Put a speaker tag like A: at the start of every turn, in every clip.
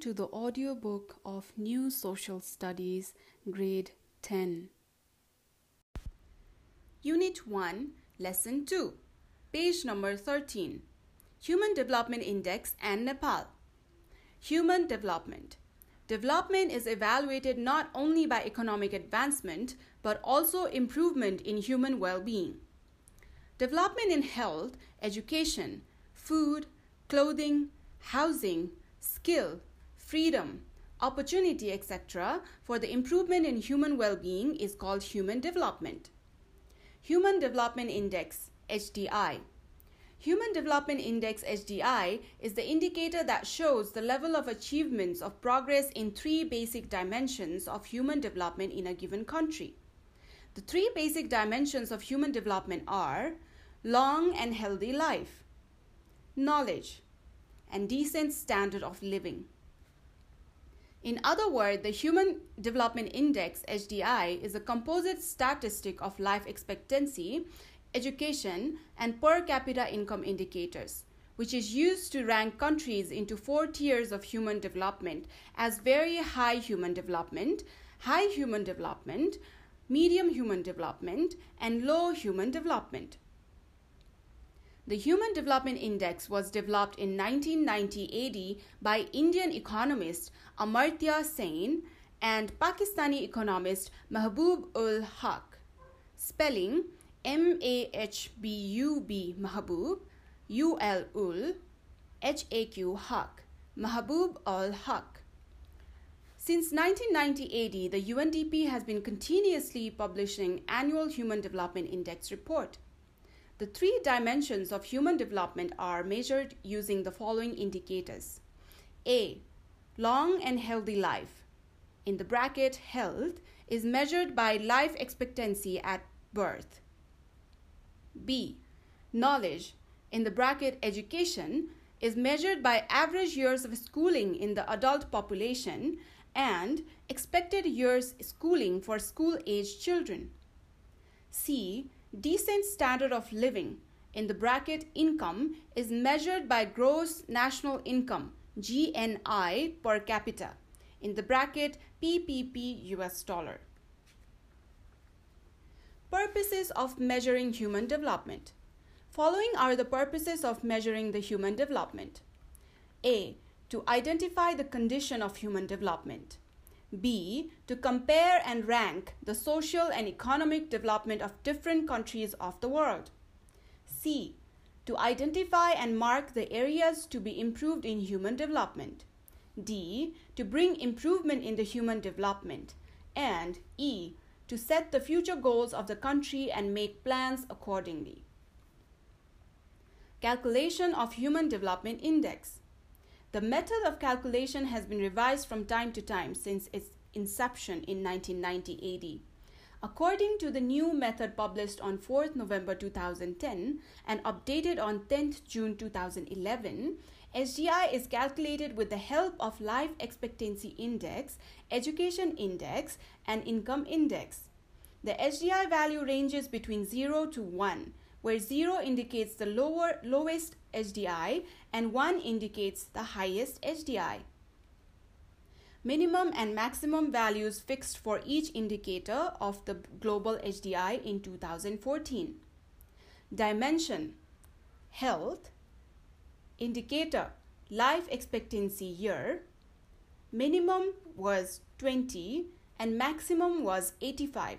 A: to the audiobook of New Social Studies, Grade 10. Unit 1, Lesson 2, page number 13 Human Development Index and Nepal. Human Development. Development is evaluated not only by economic advancement but also improvement in human well being. Development in health, education, food, clothing, housing, skill, freedom, opportunity, etc., for the improvement in human well being is called human development. Human Development Index, HDI. Human Development Index HDI is the indicator that shows the level of achievements of progress in three basic dimensions of human development in a given country. The three basic dimensions of human development are long and healthy life, knowledge, and decent standard of living. In other words, the Human Development Index HDI is a composite statistic of life expectancy, education, and per capita income indicators, which is used to rank countries into four tiers of human development as very high human development, high human development, medium human development, and low human development. The Human Development Index was developed in 1990 AD by Indian economist Amartya Sen and Pakistani economist Mahbub ul Haq. Spelling M A H B U B Mahbub, U L ul, H A Q Haq, Mahbub ul Haq. Since 1990 AD, the UNDP has been continuously publishing annual Human Development Index report. The three dimensions of human development are measured using the following indicators. A. Long and healthy life. In the bracket health is measured by life expectancy at birth. B. Knowledge in the bracket education is measured by average years of schooling in the adult population and expected years schooling for school aged children. C decent standard of living in the bracket income is measured by gross national income GNI per capita in the bracket PPP US dollar. Purposes of measuring human development. Following are the purposes of measuring the human development. A. To identify the condition of human development. B. To compare and rank the social and economic development of different countries of the world. C. To identify and mark the areas to be improved in human development. D. To bring improvement in the human development. And E. To set the future goals of the country and make plans accordingly. Calculation of Human Development Index. The method of calculation has been revised from time to time since its inception in 1990 AD. According to the new method published on 4th November 2010 and updated on 10th June 2011, HDI is calculated with the help of Life Expectancy Index, Education Index, and Income Index. The HDI value ranges between 0 to 1, where 0 indicates the lower lowest HDI and 1 indicates the highest HDI. Minimum and maximum values fixed for each indicator of the global HDI in 2014. Dimension Health Indicator Life expectancy year Minimum was 20 and maximum was 85.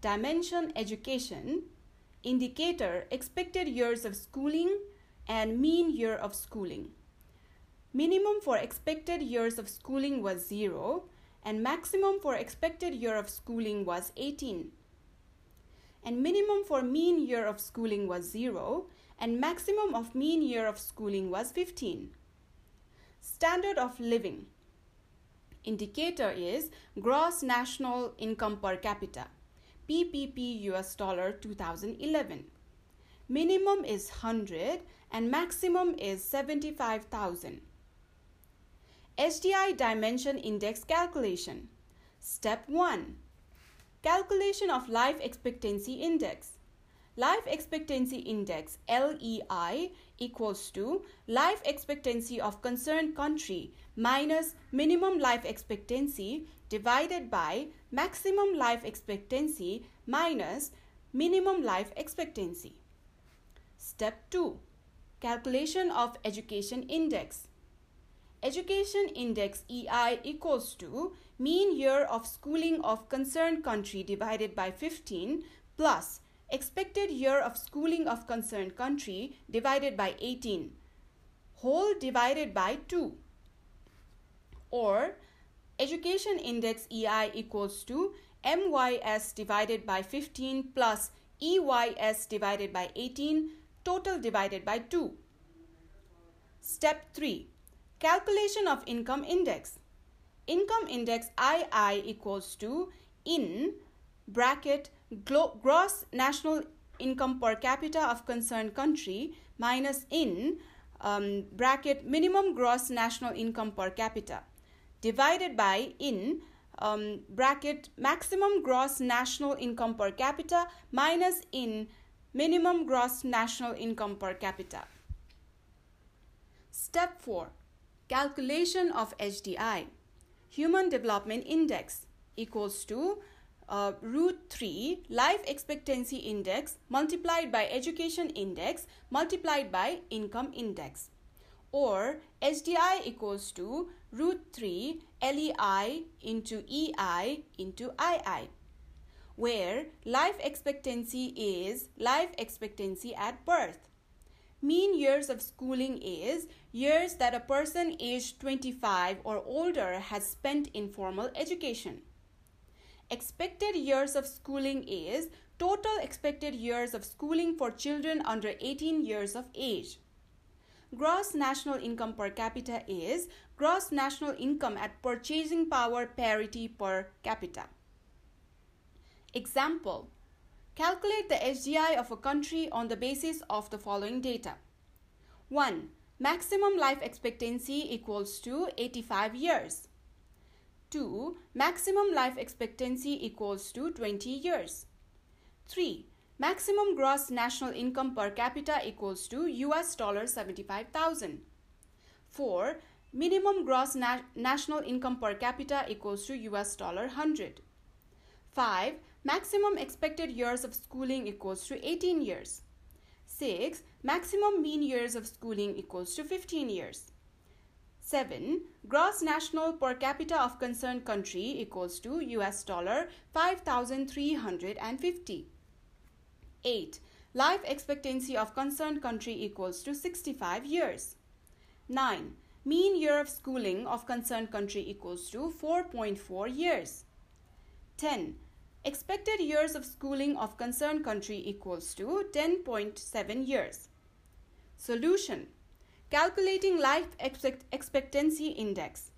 A: Dimension Education indicator expected years of schooling and mean year of schooling. Minimum for expected years of schooling was 0 and maximum for expected year of schooling was 18. And minimum for mean year of schooling was 0 and maximum of mean year of schooling was 15. Standard of living indicator is gross national income per capita. PPP US dollar 2011. Minimum is 100 and maximum is 75,000. HDI Dimension Index Calculation. Step 1. Calculation of Life Expectancy Index. life expectancy index LEI equals to life expectancy of concerned country minus minimum life expectancy divided by maximum life expectancy minus minimum life expectancy. Step 2. Calculation of education index. Education index EI equals to mean year of schooling of concerned country divided by 15 plus expected year of schooling of concerned country divided by 18 whole divided by 2 or education index EI equals to MYS divided by 15 plus EYS divided by 18 total divided by 2. Step 3. Calculation of income index. Income index II equals to in bracket gross national income per capita of concerned country minus in um, bracket minimum gross national income per capita divided by in um, bracket maximum gross national income per capita minus in minimum gross national income per capita. Step 4. Calculation of HDI. Human Development Index equals to uh, root 3 life expectancy index multiplied by education index multiplied by income index or SDI equals to root 3 LEI into EI into II where life expectancy is life expectancy at birth. Mean years of schooling is years that a person aged 25 or older has spent in formal education. Expected years of schooling is total expected years of schooling for children under 18 years of age. Gross national income per capita is gross national income at purchasing power parity per capita. Example Calculate the HDI of a country on the basis of the following data 1. Maximum life expectancy equals to 85 years. 2. Maximum life expectancy equals to 20 years. 3. Maximum gross national income per capita equals to US dollar 75,000. 4. Minimum gross na national income per capita equals to US dollar 100. 5. Maximum expected years of schooling equals to 18 years. 6. Maximum mean years of schooling equals to 15 years. 7. Gross national per capita of concerned country equals to US dollar 5350. 8. Life expectancy of concerned country equals to 65 years. 9. Mean year of schooling of concerned country equals to 4.4 years. 10. Expected years of schooling of concerned country equals to 10.7 years. Solution. Calculating life expect expectancy index.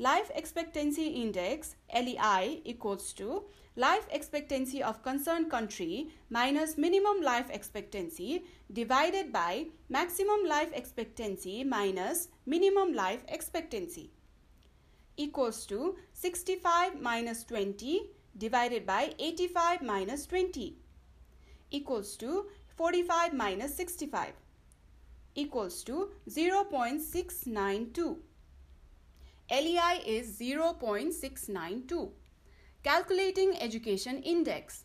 A: Life expectancy index LEI equals to life expectancy of concerned country minus minimum life expectancy divided by maximum life expectancy minus minimum life expectancy equals to 65 minus 20 divided by 85 minus 20 equals to 45 minus 65 equals to 0.692. LEI is 0.692. Calculating Education Index.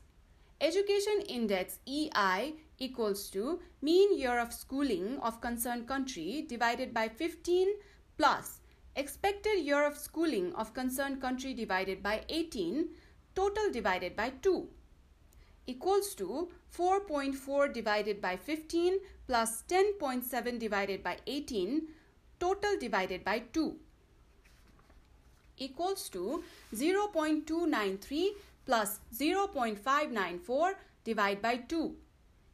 A: Education Index EI equals to mean year of schooling of concerned country divided by 15 plus expected year of schooling of concerned country divided by 18 total divided by 2 equals to 4.4 divided by 15 plus 10.7 divided by 18 total divided by 2 equals to 0.293 plus 0.594 divided by 2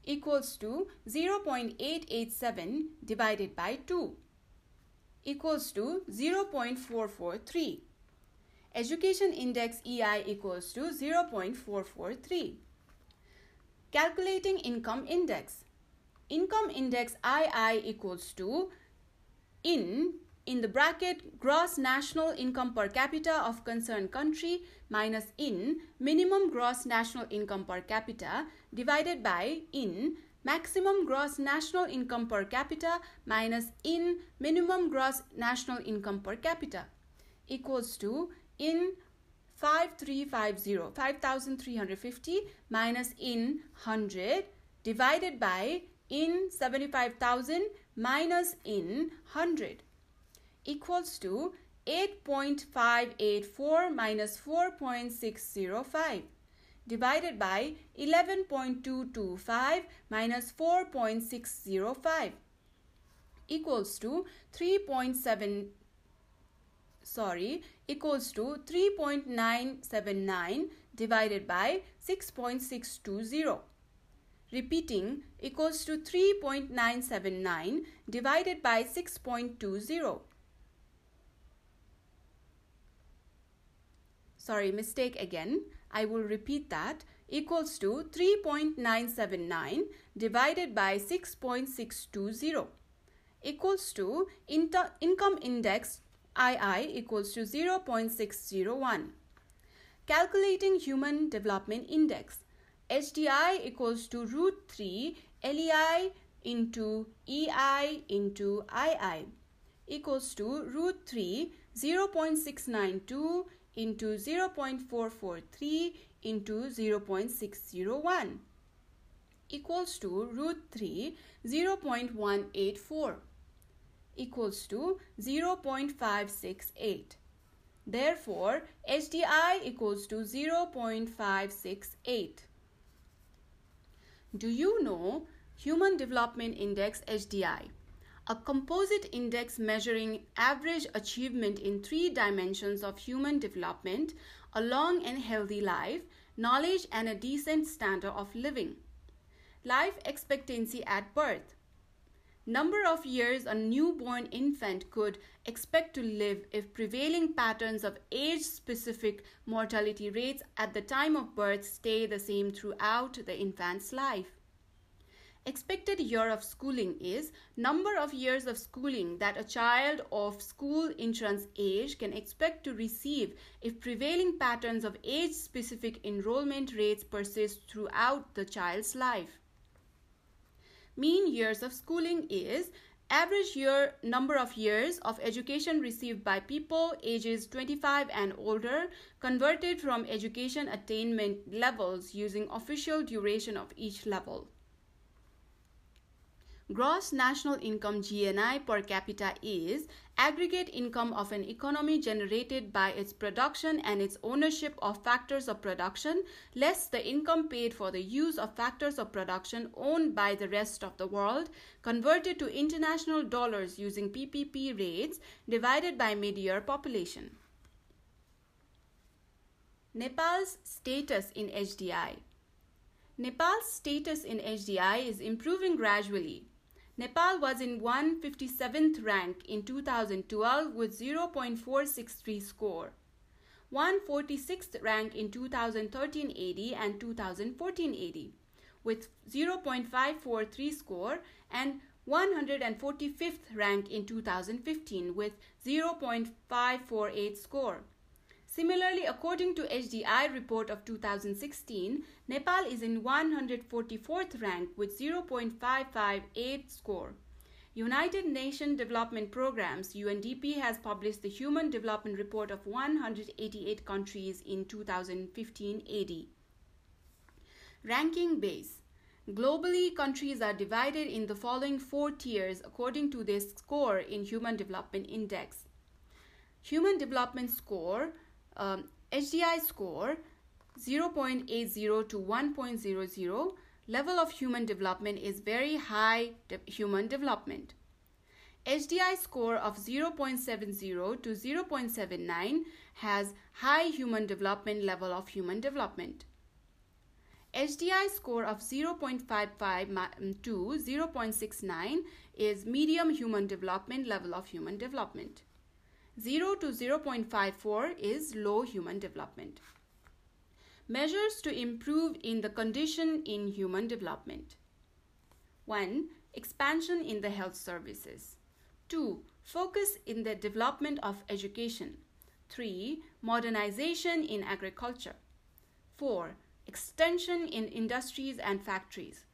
A: equals to 0.887 divided by 2 equals to 0.443. Education Index EI equals to 0.443. Calculating Income Index. Income Index II equals to in in the bracket gross national income per capita of concerned country minus in minimum gross national income per capita divided by in maximum gross national income per capita minus in minimum gross national income per capita equals to in 5350 5350 minus in 100 divided by in 75000 minus in 100 equals to 8.584 minus 4.605 divided by 11.225 minus 4.605 equals to 3.7 sorry equals to 3.979 divided by 6.620 repeating equals to 3.979 divided by 6.20 sorry mistake again. I will repeat that. Equals to 3.979 divided by 6.620 equals to income index II equals to 0.601. Calculating Human Development Index. HDI equals to root 3 LEI into EI into II equals to root 3 0.692 into 0.443 into 0.601 equals to root 3 0.184 equals to 0.568. Therefore, HDI equals to 0.568. Do you know Human Development Index HDI? A composite index measuring average achievement in three dimensions of human development, a long and healthy life, knowledge, and a decent standard of living. Life expectancy at birth. Number of years a newborn infant could expect to live if prevailing patterns of age specific mortality rates at the time of birth stay the same throughout the infant's life. Expected year of schooling is number of years of schooling that a child of school entrance age can expect to receive if prevailing patterns of age specific enrollment rates persist throughout the child's life. Mean years of schooling is average year number of years of education received by people ages 25 and older converted from education attainment levels using official duration of each level. Gross national income GNI per capita is aggregate income of an economy generated by its production and its ownership of factors of production less the income paid for the use of factors of production owned by the rest of the world converted to international dollars using PPP rates divided by mid-year population. Nepal's status in HDI Nepal's status in HDI is improving gradually Nepal was in 157th rank in 2012 with 0.463 score, 146th rank in 2013 AD and 2014 AD with 0.543 score and 145th rank in 2015 with 0.548 score. Similarly, according to HDI report of 2016, Nepal is in 144th rank with 0.558 score. United Nations Development Programs UNDP has published the Human Development Report of 188 countries in 2015 AD. Ranking base Globally, countries are divided in the following four tiers according to their score in Human Development Index. Human Development Score um, HDI score 0.80 to 1.00 level of human development is very high de human development. HDI score of 0.70 to 0.79 has high human development level of human development. HDI score of 0.55 to 0.69 is medium human development level of human development. 0 to 0.54 is low human development. Measures to improve in the condition in human development. 1. Expansion in the health services. 2. Focus in the development of education. 3. Modernization in agriculture. 4. Extension in industries and factories.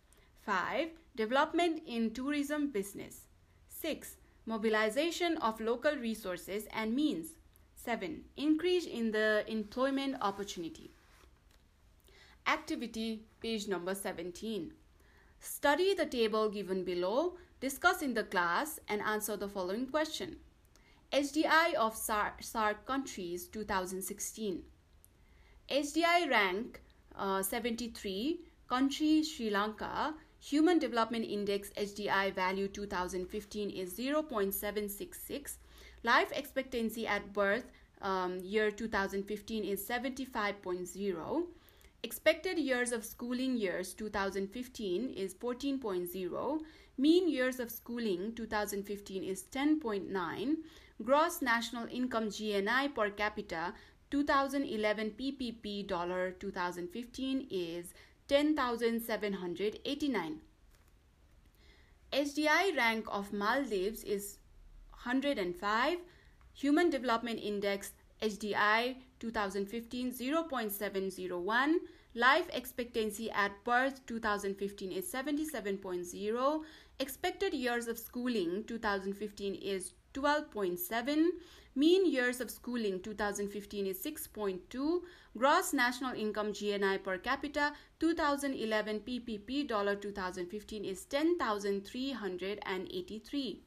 A: 5. Development in tourism business. 6. Mobilization of local resources and means. 7. Increase in the employment opportunity. Activity, page number 17. Study the table given below, discuss in the class, and answer the following question. HDI of SAARC countries 2016. HDI rank uh, 73, country Sri Lanka, Human Development Index HDI value 2015 is 0.766. Life expectancy at birth um, year 2015 is 75.0. Expected years of schooling years 2015 is 14.0. Mean years of schooling 2015 is 10.9. Gross national income GNI per capita 2011 PPP dollar 2015 is 10,789. SDI rank of Maldives is 105. Human Development Index HDI 2015 0.701. Life expectancy at birth 2015 is 77.0. Expected years of schooling 2015 is 12.7. Mean years of schooling 2015 is 6.2. Gross national income GNI per capita 2011 PPP dollar 2015 is 10,383.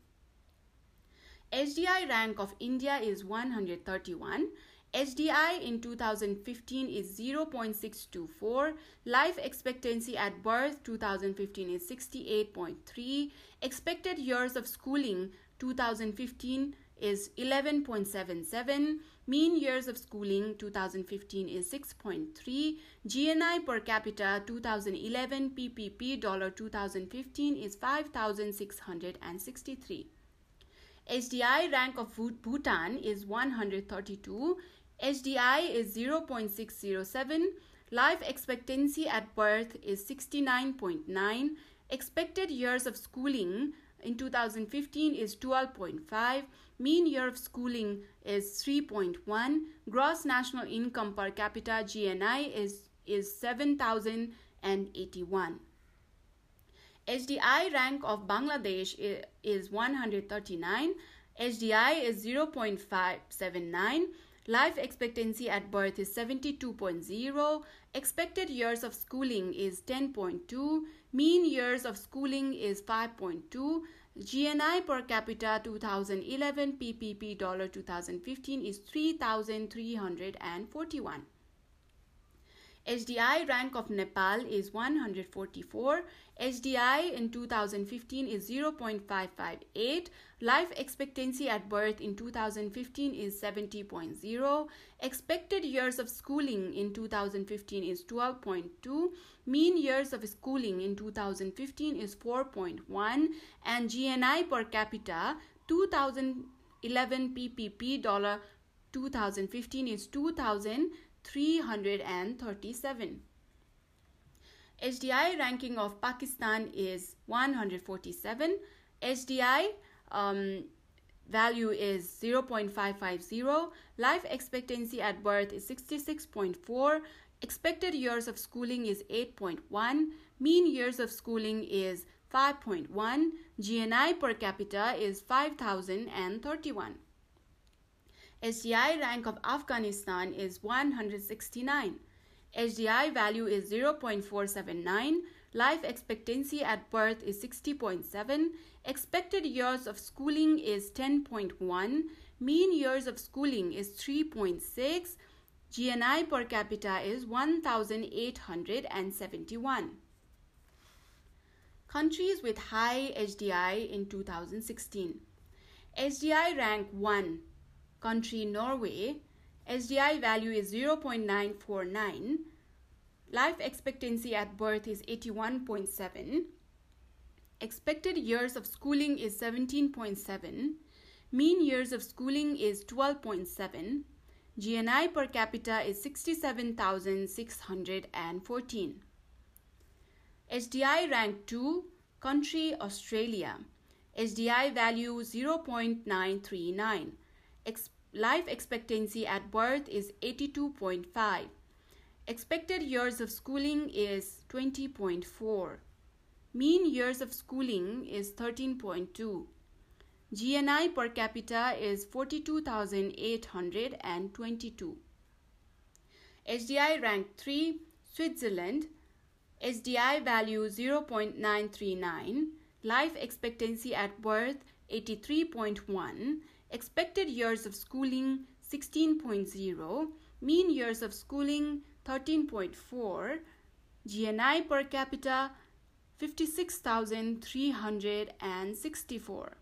A: HDI rank of India is 131. HDI in 2015 is 0.624. Life expectancy at birth 2015 is 68.3. Expected years of schooling 2015 is 11.77. Mean years of schooling 2015 is 6.3. GNI per capita 2011 PPP dollar 2015 is 5663. HDI rank of Bhutan is 132. HDI is 0.607. Life expectancy at birth is 69.9. Expected years of schooling in 2015 is 12.5 mean year of schooling is 3.1 gross national income per capita gni is is 7081 HDI rank of Bangladesh is 139 HDI is 0.579 life expectancy at birth is 72.0 expected years of schooling is 10.2 Mean years of schooling is 5.2. GNI per capita 2011 PPP dollar 2015 is 3,341. HDI rank of Nepal is 144. HDI in 2015 is 0.558. Life expectancy at birth in 2015 is 70.0. Expected years of schooling in 2015 is 12.2. Mean years of schooling in 2015 is 4.1. And GNI per capita 2011 PPP dollar 2015 is 2337. HDI ranking of Pakistan is 147. HDI um, value is 0.550. Life expectancy at birth is 66.4. Expected years of schooling is 8.1. Mean years of schooling is 5.1. GNI per capita is 5,031. HDI rank of Afghanistan is 169. HDI value is 0.479. Life expectancy at birth is 60.7. Expected years of schooling is 10.1. Mean years of schooling is 3.6. GNI per capita is 1,871. Countries with high HDI in 2016. HDI rank 1 country Norway, HDI value is 0.949. Life expectancy at birth is 81.7. Expected years of schooling is 17.7. Mean years of schooling is 12.7. GNI per capita is 67,614. HDI rank 2, country Australia. HDI value 0.939. Ex life expectancy at birth is 82.5. Expected years of schooling is 20.4. Mean years of schooling is 13.2. GNI per capita is 42,822. HDI rank 3, Switzerland. HDI value 0.939. Life expectancy at birth 83.1. Expected years of schooling 16.0. Mean years of schooling 13.4. GNI per capita 56,364.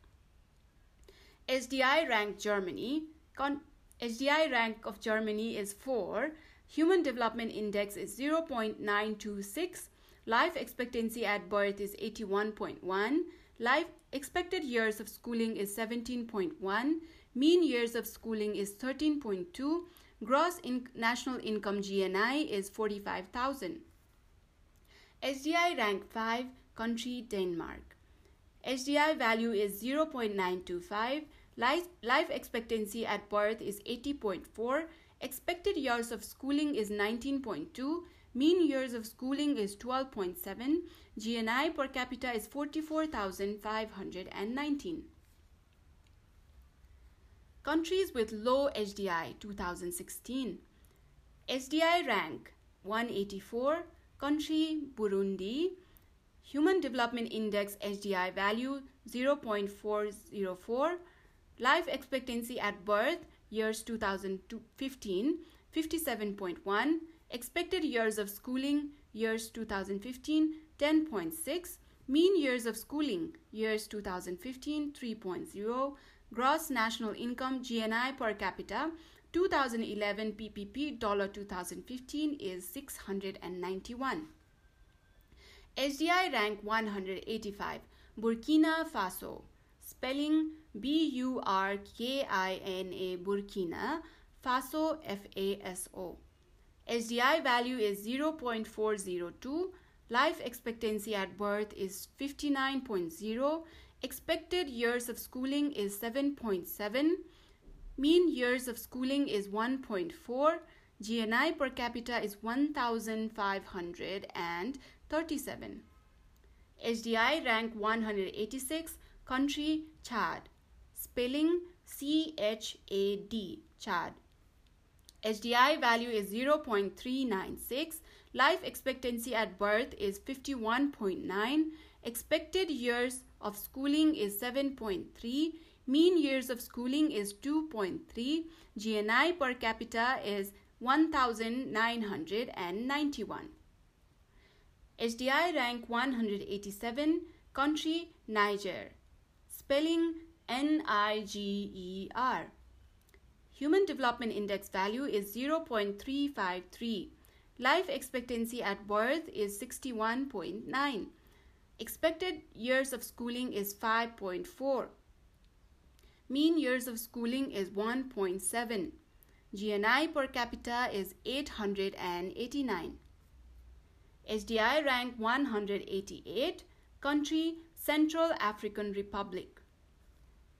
A: HDI rank Germany. Con HDI rank of Germany is 4. Human Development Index is 0.926. Life expectancy at birth is 81.1. Life expected years of schooling is 17.1. Mean years of schooling is 13.2. Gross in national income GNI is 45,000. SDI rank 5, country Denmark. SDI value is 0.925. Life, life expectancy at birth is 80.4. Expected years of schooling is 19.2. Mean years of schooling is 12.7. GNI per capita is 44,519. Countries with low HDI 2016. HDI rank 184. Country Burundi. Human Development Index HDI value 0.404. Life expectancy at birth years 2015 57.1. Expected years of schooling years 2015 10.6. Mean years of schooling years 2015 3.0. Gross national income GNI per capita 2011 PPP dollar 2015 is 691. HDI rank 185 Burkina Faso spelling B U R K I N A Burkina Faso F A S O HDI value is 0.402 life expectancy at birth is 59.0 expected years of schooling is 7.7 Mean years of schooling is 1.4. GNI per capita is 1,537. HDI rank 186. Country Chad. Spelling C H A D. Chad. HDI value is 0.396. Life expectancy at birth is 51.9. Expected years of schooling is 7.3 Mean years of schooling is 2.3. GNI per capita is 1991. HDI rank 187. Country Niger. Spelling N I G E R. Human Development Index value is 0.353. Life expectancy at birth is 61.9. Expected years of schooling is 5.4. Mean years of schooling is 1.7. GNI per capita is 889. HDI rank 188. Country Central African Republic.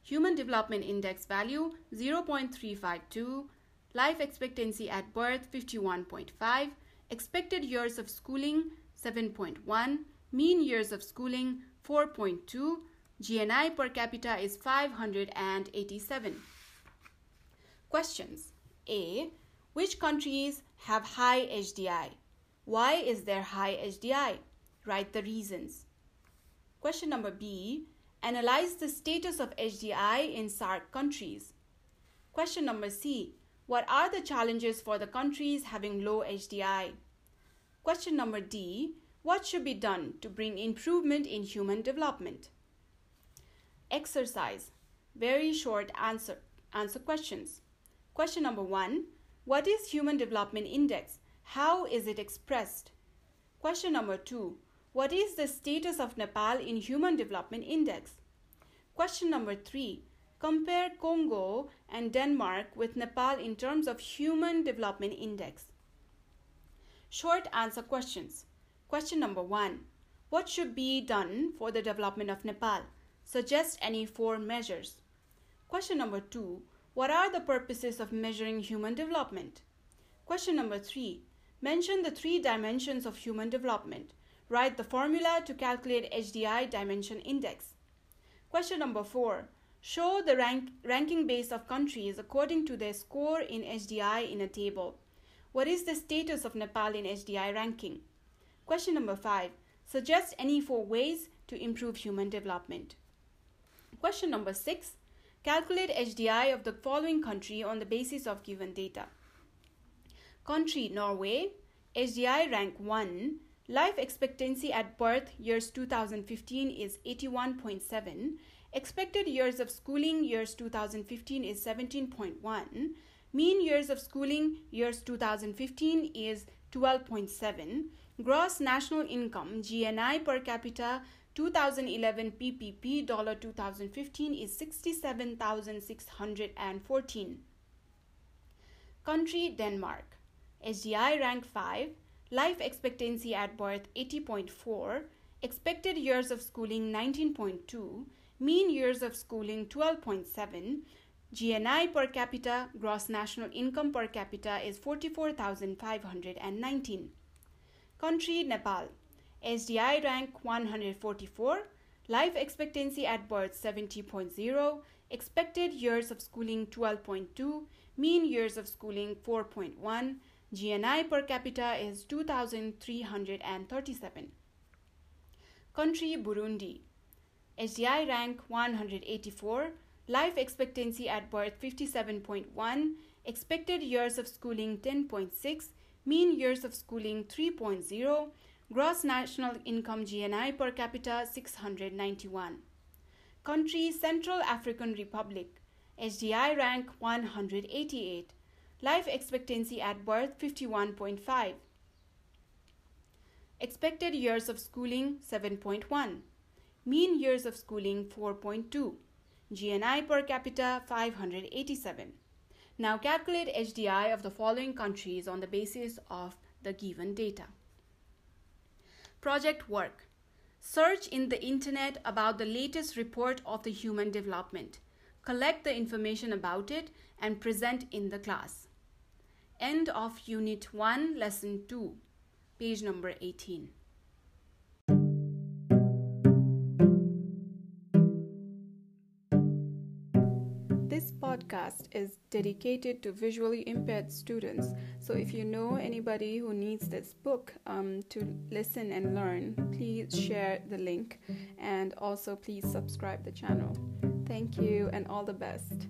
A: Human Development Index value 0.352. Life expectancy at birth 51.5. Expected years of schooling 7.1. Mean years of schooling 4.2. GNI per capita is 587. Questions A. Which countries have high HDI? Why is there high HDI? Write the reasons. Question number B. Analyze the status of HDI in SAARC countries. Question number C. What are the challenges for the countries having low HDI? Question number D. What should be done to bring improvement in human development? Exercise. Very short answer. Answer questions. Question number one What is Human Development Index? How is it expressed? Question number two What is the status of Nepal in Human Development Index? Question number three Compare Congo and Denmark with Nepal in terms of Human Development Index. Short answer questions. Question number one What should be done for the development of Nepal? Suggest any four measures. Question number two What are the purposes of measuring human development? Question number three Mention the three dimensions of human development. Write the formula to calculate HDI dimension index. Question number four Show the rank, ranking base of countries according to their score in HDI in a table. What is the status of Nepal in HDI ranking? Question number five Suggest any four ways to improve human development. Question number six Calculate HDI of the following country on the basis of given data. Country Norway, HDI rank 1, life expectancy at birth years 2015 is 81.7, expected years of schooling years 2015 is 17.1, mean years of schooling years 2015 is 12.7, gross national income GNI per capita 2011 PPP dollar 2015 is 67,614. Country Denmark. HDI rank 5, life expectancy at birth 80.4, expected years of schooling 19.2, mean years of schooling 12.7, GNI per capita, gross national income per capita is 44,519. Country Nepal. SDI rank 144, life expectancy at birth 70.0, expected years of schooling 12.2, mean years of schooling 4.1, GNI per capita is 2,337. Country Burundi. HDI rank 184, life expectancy at birth 57.1, expected years of schooling 10.6, mean years of schooling 3.0, Gross national income GNI per capita 691. Country Central African Republic. HDI rank 188. Life expectancy at birth 51.5. Expected years of schooling 7.1. Mean years of schooling 4.2. GNI per capita 587. Now calculate HDI of the following countries on the basis of the given data. Project work. Search in the internet about the latest report of the human development. Collect the information about it and present in the class. End of Unit 1, Lesson 2, page number 18. This podcast is dedicated to visually impaired students. So if you know anybody who needs this book um, to listen and learn, please share the link and also please subscribe the channel. Thank you and all the best.